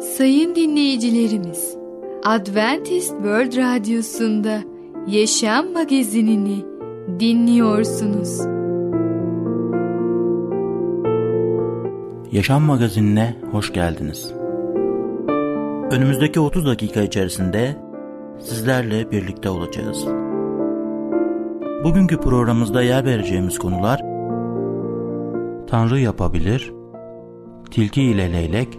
Sayın dinleyicilerimiz, Adventist World Radyosu'nda Yaşam Magazinini dinliyorsunuz. Yaşam Magazinine hoş geldiniz. Önümüzdeki 30 dakika içerisinde sizlerle birlikte olacağız. Bugünkü programımızda yer vereceğimiz konular Tanrı yapabilir, Tilki ile Leylek,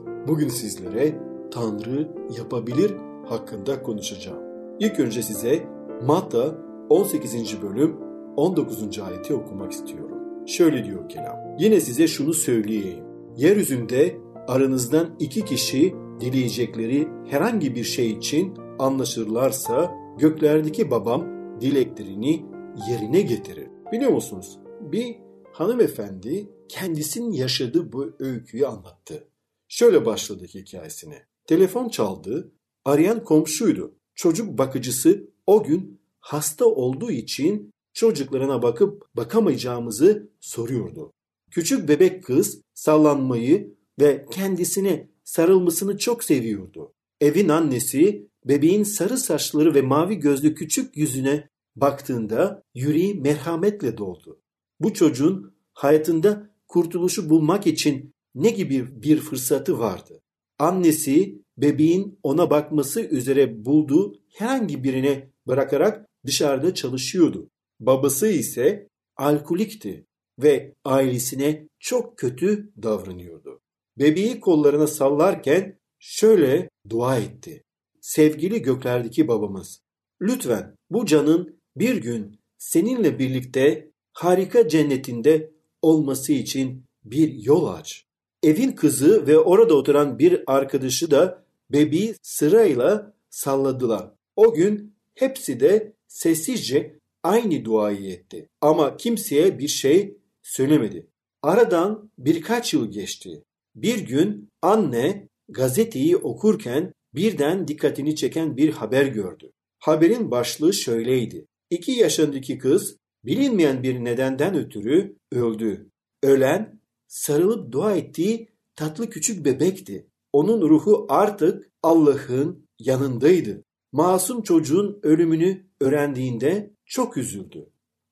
Bugün sizlere Tanrı yapabilir hakkında konuşacağım. İlk önce size Matta 18. bölüm 19. ayeti okumak istiyorum. Şöyle diyor kelam. Yine size şunu söyleyeyim. Yeryüzünde aranızdan iki kişi dileyecekleri herhangi bir şey için anlaşırlarsa göklerdeki babam dileklerini yerine getirir. Biliyor musunuz? Bir hanımefendi kendisinin yaşadığı bu öyküyü anlattı. Şöyle başladı hikayesine. Telefon çaldı, arayan komşuydu. Çocuk bakıcısı o gün hasta olduğu için çocuklarına bakıp bakamayacağımızı soruyordu. Küçük bebek kız sallanmayı ve kendisine sarılmasını çok seviyordu. Evin annesi bebeğin sarı saçları ve mavi gözlü küçük yüzüne baktığında yüreği merhametle doldu. Bu çocuğun hayatında kurtuluşu bulmak için ne gibi bir fırsatı vardı? Annesi bebeğin ona bakması üzere bulduğu herhangi birine bırakarak dışarıda çalışıyordu. Babası ise alkolikti ve ailesine çok kötü davranıyordu. Bebeği kollarına sallarken şöyle dua etti. Sevgili göklerdeki babamız, lütfen bu canın bir gün seninle birlikte harika cennetinde olması için bir yol aç. Evin kızı ve orada oturan bir arkadaşı da bebeği sırayla salladılar. O gün hepsi de sessizce aynı duayı etti. Ama kimseye bir şey söylemedi. Aradan birkaç yıl geçti. Bir gün anne gazeteyi okurken birden dikkatini çeken bir haber gördü. Haberin başlığı şöyleydi. İki yaşındaki kız bilinmeyen bir nedenden ötürü öldü. Ölen sarılıp dua ettiği tatlı küçük bebekti. Onun ruhu artık Allah'ın yanındaydı. Masum çocuğun ölümünü öğrendiğinde çok üzüldü.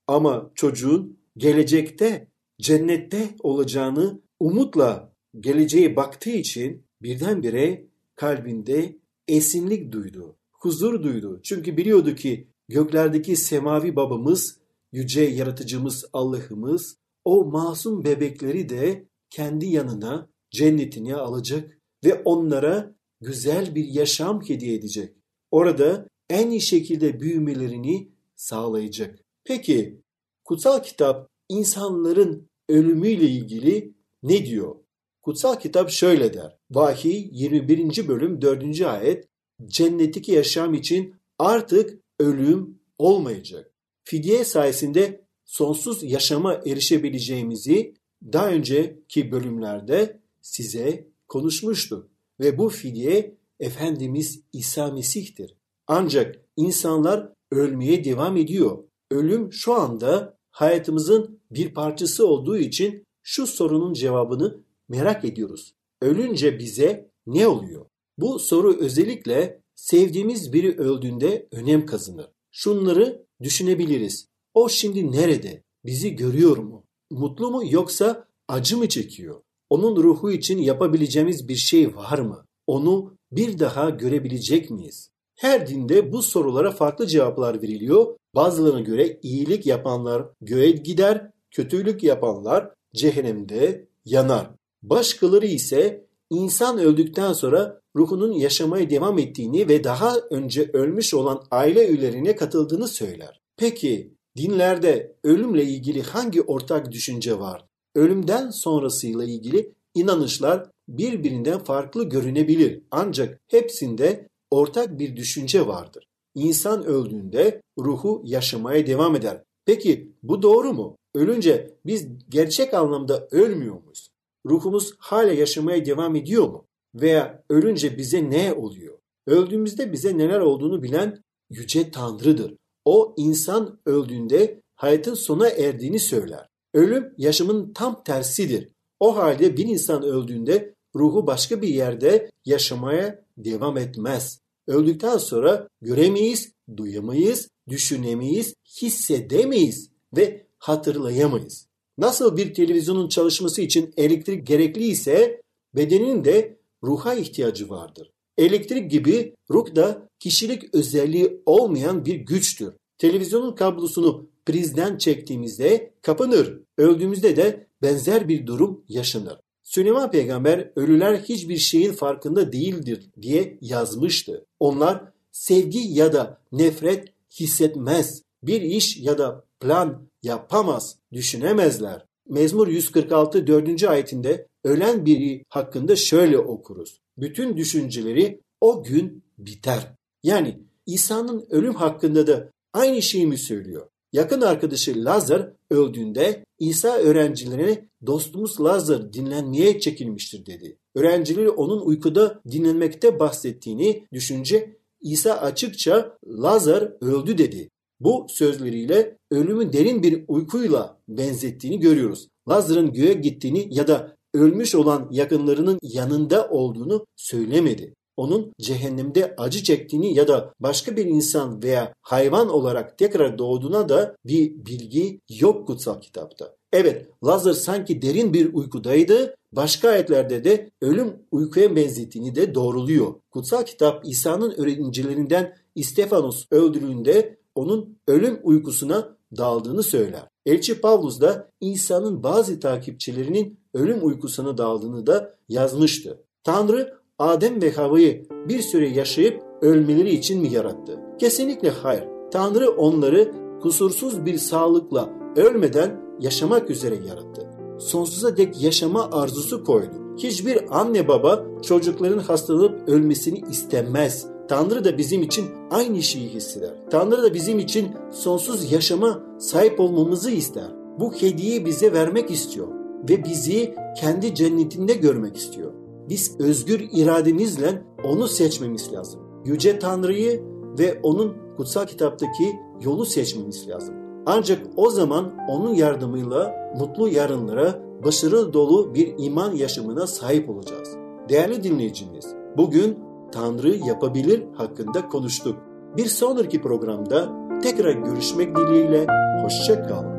Ama çocuğun gelecekte cennette olacağını umutla geleceğe baktığı için birdenbire kalbinde esinlik duydu, huzur duydu. Çünkü biliyordu ki göklerdeki semavi babamız, yüce yaratıcımız Allah'ımız o masum bebekleri de kendi yanına cennetine alacak ve onlara güzel bir yaşam hediye edecek. Orada en iyi şekilde büyümelerini sağlayacak. Peki kutsal kitap insanların ölümüyle ilgili ne diyor? Kutsal kitap şöyle der. Vahiy 21. bölüm 4. ayet cennetteki yaşam için artık ölüm olmayacak. Fidye sayesinde sonsuz yaşama erişebileceğimizi daha önceki bölümlerde size konuşmuştuk. Ve bu fidye Efendimiz İsa Mesih'tir. Ancak insanlar ölmeye devam ediyor. Ölüm şu anda hayatımızın bir parçası olduğu için şu sorunun cevabını merak ediyoruz. Ölünce bize ne oluyor? Bu soru özellikle sevdiğimiz biri öldüğünde önem kazanır. Şunları düşünebiliriz. O şimdi nerede? Bizi görüyor mu? Mutlu mu yoksa acı mı çekiyor? Onun ruhu için yapabileceğimiz bir şey var mı? onu bir daha görebilecek miyiz? Her dinde bu sorulara farklı cevaplar veriliyor. Bazılarına göre iyilik yapanlar göğe gider, kötülük yapanlar cehennemde yanar. Başkaları ise insan öldükten sonra ruhunun yaşamaya devam ettiğini ve daha önce ölmüş olan aile üyelerine katıldığını söyler. Peki dinlerde ölümle ilgili hangi ortak düşünce var? Ölümden sonrasıyla ilgili inanışlar birbirinden farklı görünebilir ancak hepsinde ortak bir düşünce vardır. İnsan öldüğünde ruhu yaşamaya devam eder. Peki bu doğru mu? Ölünce biz gerçek anlamda ölmüyor muyuz? Ruhumuz hala yaşamaya devam ediyor mu? Veya ölünce bize ne oluyor? Öldüğümüzde bize neler olduğunu bilen yüce Tanrı'dır. O insan öldüğünde hayatın sona erdiğini söyler. Ölüm yaşamın tam tersidir. O halde bir insan öldüğünde ruhu başka bir yerde yaşamaya devam etmez. Öldükten sonra göremeyiz, duyamayız, düşünemeyiz, hissedemeyiz ve hatırlayamayız. Nasıl bir televizyonun çalışması için elektrik gerekli ise bedenin de ruha ihtiyacı vardır. Elektrik gibi ruh da kişilik özelliği olmayan bir güçtür. Televizyonun kablosunu prizden çektiğimizde kapanır. Öldüğümüzde de benzer bir durum yaşanır. Süleyman peygamber ölüler hiçbir şeyin farkında değildir diye yazmıştı. Onlar sevgi ya da nefret hissetmez. Bir iş ya da plan yapamaz, düşünemezler. Mezmur 146 4. ayetinde ölen biri hakkında şöyle okuruz. Bütün düşünceleri o gün biter. Yani İsa'nın ölüm hakkında da aynı şeyi mi söylüyor? Yakın arkadaşı Lazar öldüğünde İsa öğrencilerine dostumuz Lazar dinlenmeye çekilmiştir dedi. Öğrencileri onun uykuda dinlenmekte bahsettiğini düşünce İsa açıkça Lazar öldü dedi. Bu sözleriyle ölümü derin bir uykuyla benzettiğini görüyoruz. Lazar'ın göğe gittiğini ya da ölmüş olan yakınlarının yanında olduğunu söylemedi onun cehennemde acı çektiğini ya da başka bir insan veya hayvan olarak tekrar doğduğuna da bir bilgi yok kutsal kitapta. Evet Lazar sanki derin bir uykudaydı. Başka ayetlerde de ölüm uykuya benzettiğini de doğruluyor. Kutsal kitap İsa'nın öğrencilerinden İstefanos öldürüldüğünde onun ölüm uykusuna daldığını söyler. Elçi Pavlus da İsa'nın bazı takipçilerinin ölüm uykusuna daldığını da yazmıştı. Tanrı Adem ve Havva'yı bir süre yaşayıp ölmeleri için mi yarattı? Kesinlikle hayır. Tanrı onları kusursuz bir sağlıkla ölmeden yaşamak üzere yarattı. Sonsuza dek yaşama arzusu koydu. Hiçbir anne baba çocukların hastalanıp ölmesini istemez. Tanrı da bizim için aynı şeyi hisseder. Tanrı da bizim için sonsuz yaşama sahip olmamızı ister. Bu hediyeyi bize vermek istiyor ve bizi kendi cennetinde görmek istiyor biz özgür irademizle onu seçmemiz lazım. Yüce Tanrı'yı ve onun kutsal kitaptaki yolu seçmemiz lazım. Ancak o zaman onun yardımıyla mutlu yarınlara, başarı dolu bir iman yaşamına sahip olacağız. Değerli dinleyicimiz, bugün Tanrı yapabilir hakkında konuştuk. Bir sonraki programda tekrar görüşmek dileğiyle, hoşçakalın.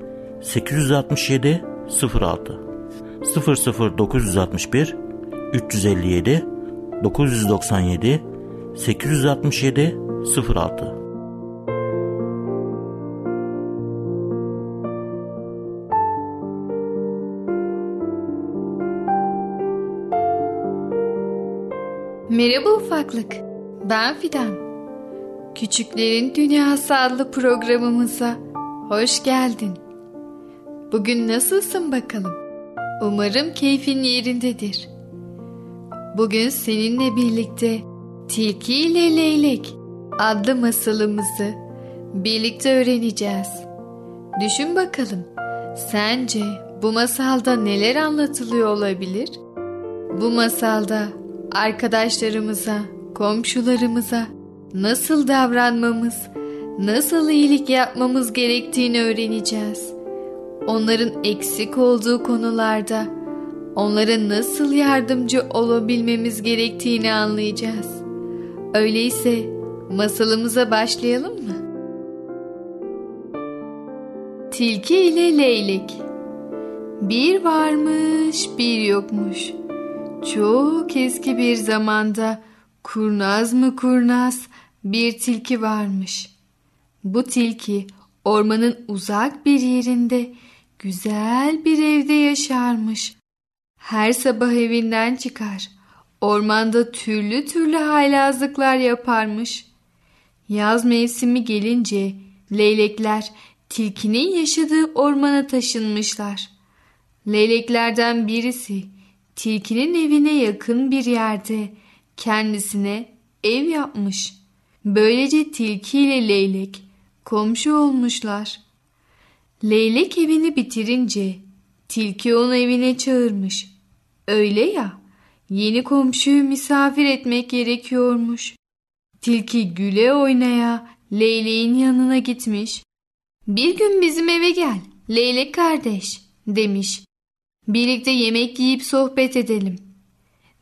867 06 00 961 357 997 867 06 Merhaba ufaklık. Ben Fidan. Küçüklerin Dünyası adlı programımıza hoş geldin. Bugün nasılsın bakalım? Umarım keyfin yerindedir. Bugün seninle birlikte Tilki ile Leylek adlı masalımızı birlikte öğreneceğiz. Düşün bakalım. Sence bu masalda neler anlatılıyor olabilir? Bu masalda arkadaşlarımıza, komşularımıza nasıl davranmamız, nasıl iyilik yapmamız gerektiğini öğreneceğiz. Onların eksik olduğu konularda onlara nasıl yardımcı olabilmemiz gerektiğini anlayacağız. Öyleyse masalımıza başlayalım mı? Tilki ile Leylek Bir varmış bir yokmuş. Çok eski bir zamanda kurnaz mı kurnaz bir tilki varmış. Bu tilki ormanın uzak bir yerinde güzel bir evde yaşarmış. Her sabah evinden çıkar. Ormanda türlü türlü haylazlıklar yaparmış. Yaz mevsimi gelince leylekler tilkinin yaşadığı ormana taşınmışlar. Leyleklerden birisi tilkinin evine yakın bir yerde kendisine ev yapmış. Böylece tilki ile leylek komşu olmuşlar. Leylek evini bitirince tilki onu evine çağırmış. Öyle ya yeni komşuyu misafir etmek gerekiyormuş. Tilki güle oynaya leyleğin yanına gitmiş. Bir gün bizim eve gel leylek kardeş demiş. Birlikte yemek yiyip sohbet edelim.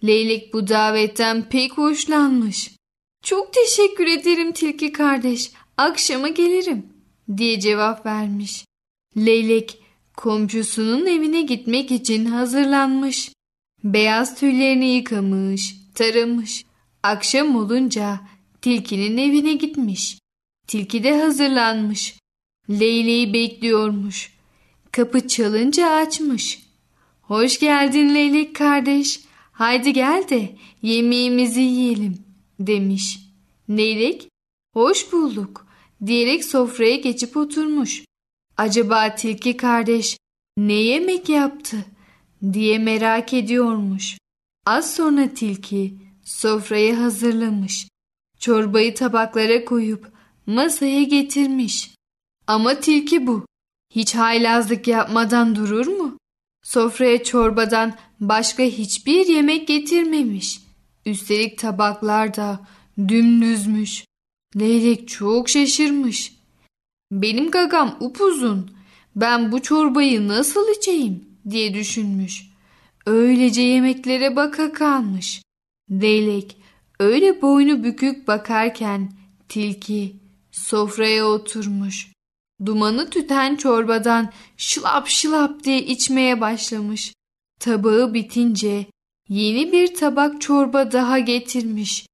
Leylek bu davetten pek hoşlanmış. Çok teşekkür ederim tilki kardeş. Akşama gelirim diye cevap vermiş. Leylek komşusunun evine gitmek için hazırlanmış. Beyaz tüylerini yıkamış, taramış. Akşam olunca tilkinin evine gitmiş. Tilki de hazırlanmış. Leyleği bekliyormuş. Kapı çalınca açmış. Hoş geldin Leylek kardeş. Haydi gel de yemeğimizi yiyelim demiş. Leylek hoş bulduk diyerek sofraya geçip oturmuş. Acaba tilki kardeş ne yemek yaptı diye merak ediyormuş. Az sonra tilki sofrayı hazırlamış. Çorbayı tabaklara koyup masaya getirmiş. Ama tilki bu. Hiç haylazlık yapmadan durur mu? Sofraya çorbadan başka hiçbir yemek getirmemiş. Üstelik tabaklar da dümdüzmüş. Leylek çok şaşırmış. Benim gagam upuzun. Ben bu çorbayı nasıl içeyim diye düşünmüş. Öylece yemeklere baka kalmış. Leylek öyle boynu bükük bakarken tilki sofraya oturmuş. Dumanı tüten çorbadan şılap şılap diye içmeye başlamış. Tabağı bitince yeni bir tabak çorba daha getirmiş.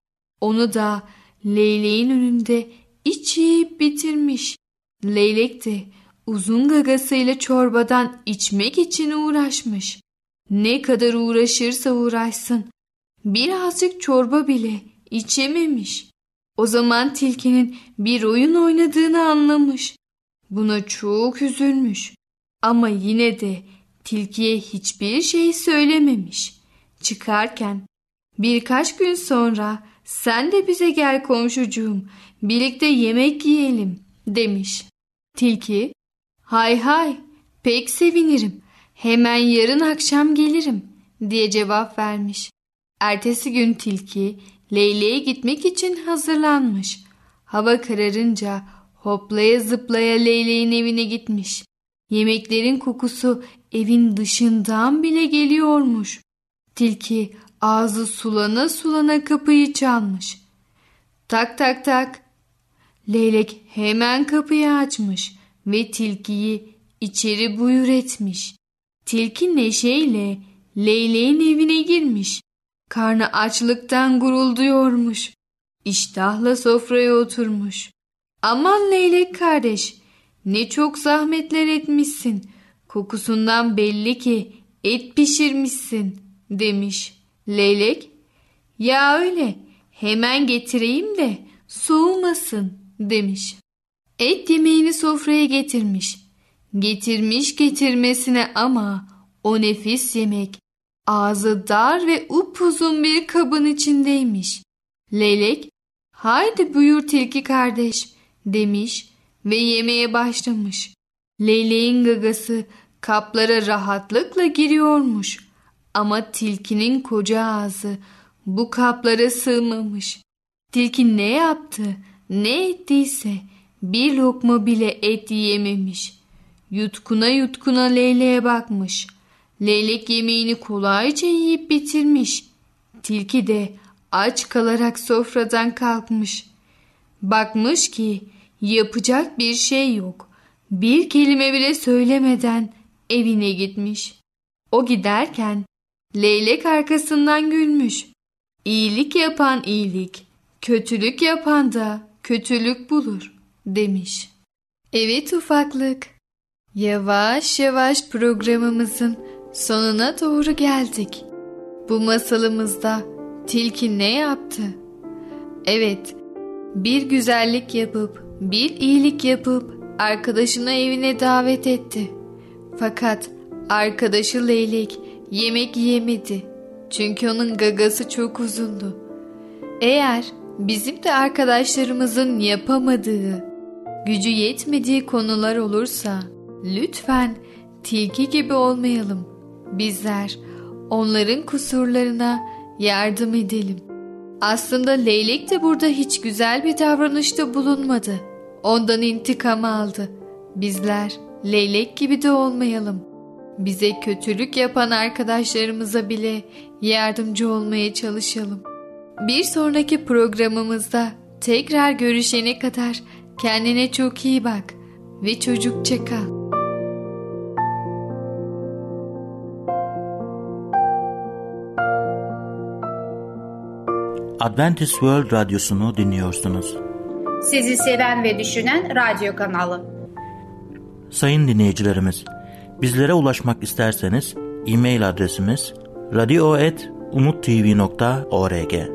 Onu da leyleğin önünde içip bitirmiş. Leylek de uzun gagasıyla çorbadan içmek için uğraşmış. Ne kadar uğraşırsa uğraşsın birazcık çorba bile içememiş. O zaman tilkinin bir oyun oynadığını anlamış. Buna çok üzülmüş. Ama yine de tilkiye hiçbir şey söylememiş. Çıkarken birkaç gün sonra sen de bize gel komşucuğum birlikte yemek yiyelim demiş. Tilki hay hay pek sevinirim hemen yarın akşam gelirim diye cevap vermiş. Ertesi gün tilki Leyle'ye gitmek için hazırlanmış. Hava kararınca hoplaya zıplaya Leyleğin evine gitmiş. Yemeklerin kokusu evin dışından bile geliyormuş. Tilki ağzı sulana sulana kapıyı çalmış. Tak tak tak. Leylek hemen kapıyı açmış ve tilkiyi içeri buyur etmiş. Tilki neşeyle Leyleğin evine girmiş. Karnı açlıktan gurulduyormuş. İştahla sofraya oturmuş. Aman leylek kardeş ne çok zahmetler etmişsin. Kokusundan belli ki et pişirmişsin demiş. Leylek ya öyle hemen getireyim de soğumasın demiş. Et yemeğini sofraya getirmiş. Getirmiş getirmesine ama o nefis yemek ağzı dar ve upuzun bir kabın içindeymiş. Leylek Haydi buyur tilki kardeş demiş ve yemeye başlamış. Leyleğin gagası kaplara rahatlıkla giriyormuş. Ama tilkinin koca ağzı bu kaplara sığmamış. Tilki ne yaptı, ne ettiyse bir lokma bile et yiyememiş. Yutkuna yutkuna leyleğe bakmış. Leylek yemeğini kolayca yiyip bitirmiş. Tilki de aç kalarak sofradan kalkmış. Bakmış ki yapacak bir şey yok. Bir kelime bile söylemeden evine gitmiş. O giderken leylek arkasından gülmüş. İyilik yapan iyilik, kötülük yapan da kötülük bulur demiş. Evet ufaklık. Yavaş yavaş programımızın sonuna doğru geldik. Bu masalımızda tilki ne yaptı? Evet, bir güzellik yapıp, bir iyilik yapıp arkadaşını evine davet etti. Fakat arkadaşı leylek yemek yemedi. Çünkü onun gagası çok uzundu. Eğer bizim de arkadaşlarımızın yapamadığı, gücü yetmediği konular olursa lütfen tilki gibi olmayalım. Bizler onların kusurlarına yardım edelim. Aslında leylek de burada hiç güzel bir davranışta bulunmadı. Ondan intikam aldı. Bizler leylek gibi de olmayalım. Bize kötülük yapan arkadaşlarımıza bile yardımcı olmaya çalışalım. Bir sonraki programımızda tekrar görüşene kadar kendine çok iyi bak ve çocukça kal. Adventist World Radyosu'nu dinliyorsunuz. Sizi seven ve düşünen radyo kanalı. Sayın dinleyicilerimiz, bizlere ulaşmak isterseniz e-mail adresimiz radio.umutv.org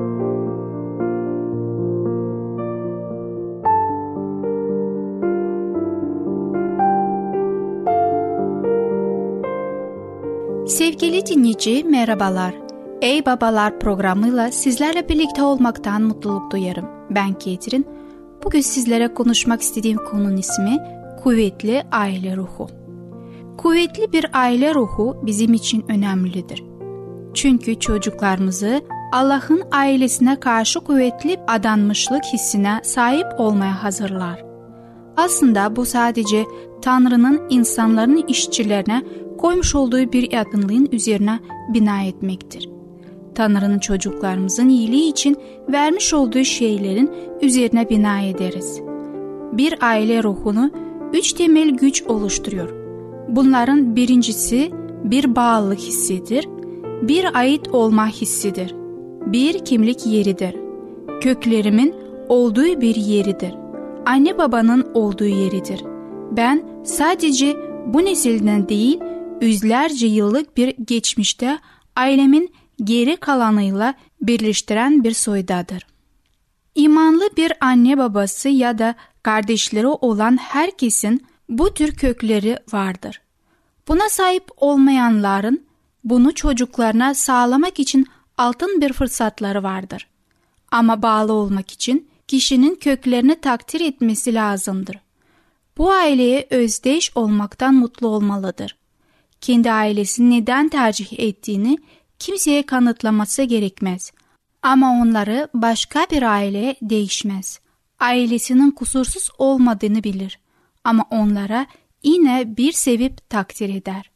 Sevgili dinleyici merhabalar. Ey Babalar programıyla sizlerle birlikte olmaktan mutluluk duyarım. Ben Ketrin. Bugün sizlere konuşmak istediğim konunun ismi kuvvetli aile ruhu. Kuvvetli bir aile ruhu bizim için önemlidir. Çünkü çocuklarımızı Allah'ın ailesine karşı kuvvetli adanmışlık hissine sahip olmaya hazırlar. Aslında bu sadece Tanrı'nın insanların işçilerine koymuş olduğu bir yakınlığın üzerine bina etmektir. Tanrı'nın çocuklarımızın iyiliği için vermiş olduğu şeylerin üzerine bina ederiz. Bir aile ruhunu üç temel güç oluşturuyor. Bunların birincisi bir bağlılık hissidir, bir ait olma hissidir, bir kimlik yeridir. Köklerimin olduğu bir yeridir. Anne babanın olduğu yeridir. Ben sadece bu nesilden değil, yüzlerce yıllık bir geçmişte ailemin geri kalanıyla birleştiren bir soydadır. İmanlı bir anne babası ya da kardeşleri olan herkesin bu tür kökleri vardır. Buna sahip olmayanların bunu çocuklarına sağlamak için altın bir fırsatları vardır. Ama bağlı olmak için kişinin köklerini takdir etmesi lazımdır. Bu aileye özdeş olmaktan mutlu olmalıdır. Kendi ailesini neden tercih ettiğini kimseye kanıtlaması gerekmez. Ama onları başka bir aile değişmez. Ailesinin kusursuz olmadığını bilir. Ama onlara yine bir sevip takdir eder.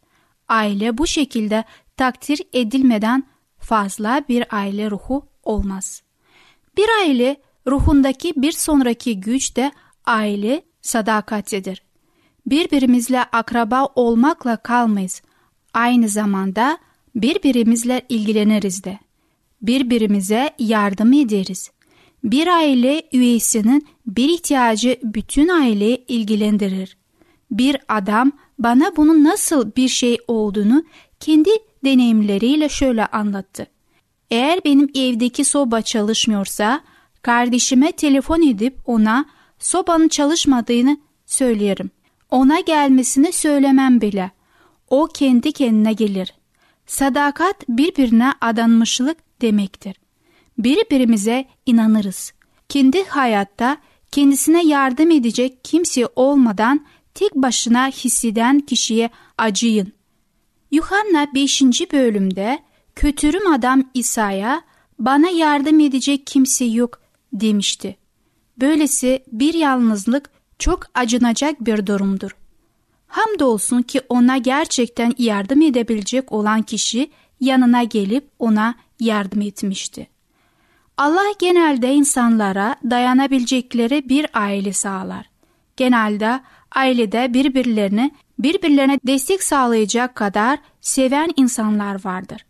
Aile bu şekilde takdir edilmeden fazla bir aile ruhu olmaz. Bir aile ruhundaki bir sonraki güç de aile sadakatidir. Birbirimizle akraba olmakla kalmayız. Aynı zamanda birbirimizle ilgileniriz de. Birbirimize yardım ederiz. Bir aile üyesinin bir ihtiyacı bütün aileyi ilgilendirir. Bir adam bana bunun nasıl bir şey olduğunu kendi deneyimleriyle şöyle anlattı. Eğer benim evdeki soba çalışmıyorsa kardeşime telefon edip ona sobanın çalışmadığını söylerim. Ona gelmesini söylemem bile. O kendi kendine gelir. Sadakat birbirine adanmışlık demektir. Birbirimize inanırız. Kendi hayatta kendisine yardım edecek kimse olmadan tek başına hisseden kişiye acıyın. Yuhanna 5. bölümde kötürüm adam İsa'ya bana yardım edecek kimse yok demişti. Böylesi bir yalnızlık çok acınacak bir durumdur. Hamdolsun ki ona gerçekten yardım edebilecek olan kişi yanına gelip ona yardım etmişti. Allah genelde insanlara dayanabilecekleri bir aile sağlar. Genelde ailede birbirlerini birbirlerine destek sağlayacak kadar seven insanlar vardır.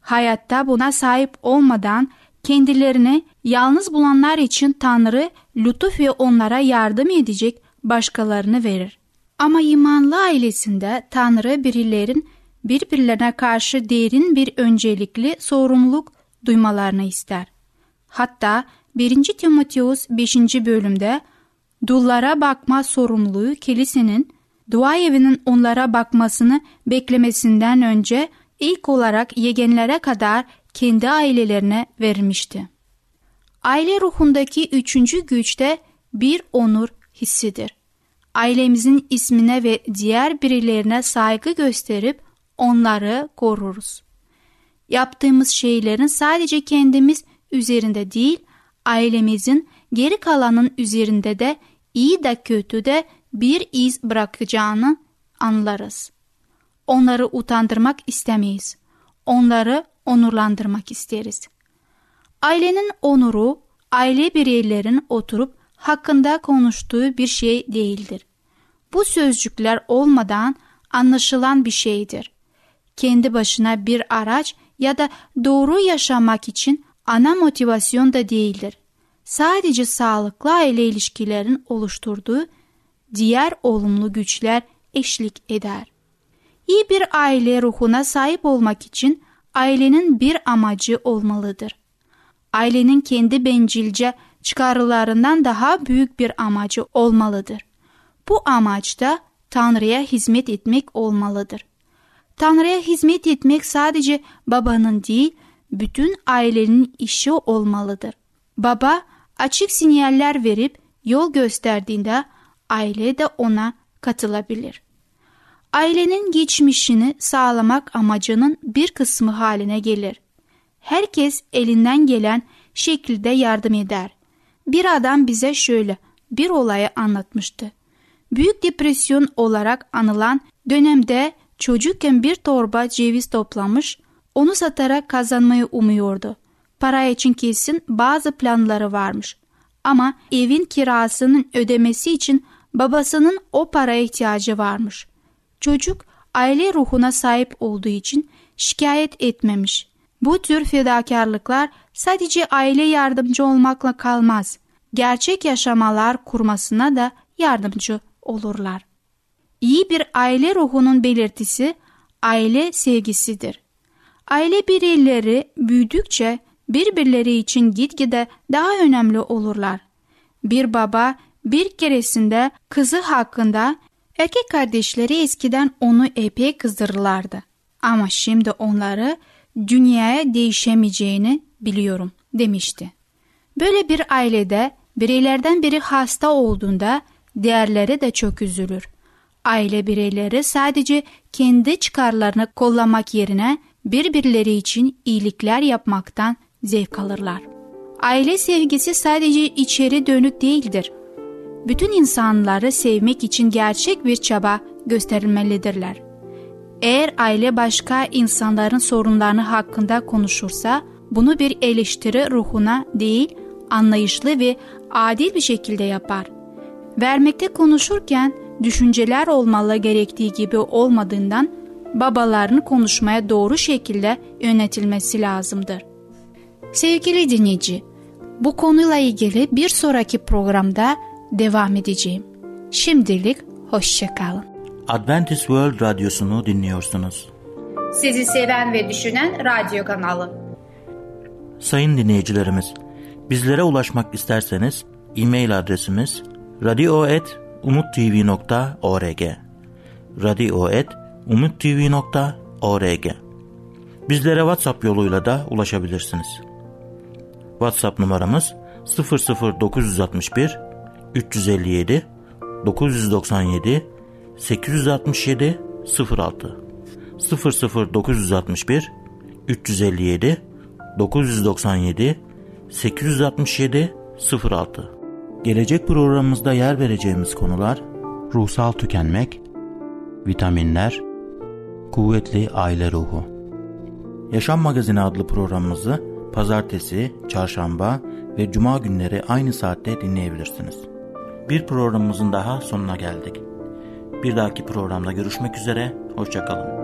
Hayatta buna sahip olmadan kendilerini yalnız bulanlar için Tanrı lütuf ve onlara yardım edecek başkalarını verir. Ama imanlı ailesinde Tanrı birilerin birbirlerine karşı derin bir öncelikli sorumluluk duymalarını ister. Hatta 1. Timoteus 5. bölümde dullara bakma sorumluluğu kilisenin dua evinin onlara bakmasını beklemesinden önce ilk olarak yegenlere kadar kendi ailelerine vermişti. Aile ruhundaki üçüncü güçte bir onur hissidir. Ailemizin ismine ve diğer birilerine saygı gösterip onları koruruz. Yaptığımız şeylerin sadece kendimiz üzerinde değil, ailemizin geri kalanın üzerinde de iyi de kötü de bir iz bırakacağını anlarız. Onları utandırmak istemeyiz. Onları onurlandırmak isteriz. Ailenin onuru, aile bireylerin oturup hakkında konuştuğu bir şey değildir. Bu sözcükler olmadan anlaşılan bir şeydir. Kendi başına bir araç ya da doğru yaşamak için ana motivasyon da değildir. Sadece sağlıklı aile ilişkilerin oluşturduğu diğer olumlu güçler eşlik eder. İyi bir aile ruhuna sahip olmak için ailenin bir amacı olmalıdır. Ailenin kendi bencilce çıkarlarından daha büyük bir amacı olmalıdır. Bu amaç da Tanrı'ya hizmet etmek olmalıdır. Tanrı'ya hizmet etmek sadece babanın değil, bütün ailenin işi olmalıdır. Baba açık sinyaller verip yol gösterdiğinde aile de ona katılabilir. Ailenin geçmişini sağlamak amacının bir kısmı haline gelir. Herkes elinden gelen şekilde yardım eder. Bir adam bize şöyle bir olayı anlatmıştı. Büyük depresyon olarak anılan dönemde çocukken bir torba ceviz toplamış, onu satarak kazanmayı umuyordu. Para için kesin bazı planları varmış. Ama evin kirasının ödemesi için babasının o paraya ihtiyacı varmış. Çocuk aile ruhuna sahip olduğu için şikayet etmemiş. Bu tür fedakarlıklar sadece aile yardımcı olmakla kalmaz. Gerçek yaşamalar kurmasına da yardımcı olurlar. İyi bir aile ruhunun belirtisi aile sevgisidir. Aile bireyleri büyüdükçe birbirleri için gitgide daha önemli olurlar. Bir baba bir keresinde kızı hakkında erkek kardeşleri eskiden onu epey kızdırırlardı. Ama şimdi onları dünyaya değişemeyeceğini biliyorum demişti. Böyle bir ailede bireylerden biri hasta olduğunda diğerleri de çok üzülür. Aile bireyleri sadece kendi çıkarlarını kollamak yerine birbirleri için iyilikler yapmaktan zevk alırlar. Aile sevgisi sadece içeri dönük değildir. Bütün insanları sevmek için gerçek bir çaba gösterilmelidirler. Eğer aile başka insanların sorunlarını hakkında konuşursa, bunu bir eleştiri ruhuna değil, anlayışlı ve adil bir şekilde yapar. Vermekte konuşurken düşünceler olmalı gerektiği gibi olmadığından babalarını konuşmaya doğru şekilde yönetilmesi lazımdır. Sevgili dinleyici, bu konuyla ilgili bir sonraki programda devam edeceğim. Şimdilik Hoşçakalın. Adventist World Radyosu'nu dinliyorsunuz. Sizi seven ve düşünen radyo kanalı. Sayın dinleyicilerimiz, bizlere ulaşmak isterseniz e-mail adresimiz radio.umutv.org radio.umutv.org Bizlere WhatsApp yoluyla da ulaşabilirsiniz. WhatsApp numaramız 00961 357 997 867 06 00961 357 997 867 06 Gelecek programımızda yer vereceğimiz konular ruhsal tükenmek, vitaminler, kuvvetli aile ruhu. Yaşam Magazini adlı programımızı pazartesi, çarşamba ve cuma günleri aynı saatte dinleyebilirsiniz. Bir programımızın daha sonuna geldik. Bir dahaki programda görüşmek üzere, hoşçakalın.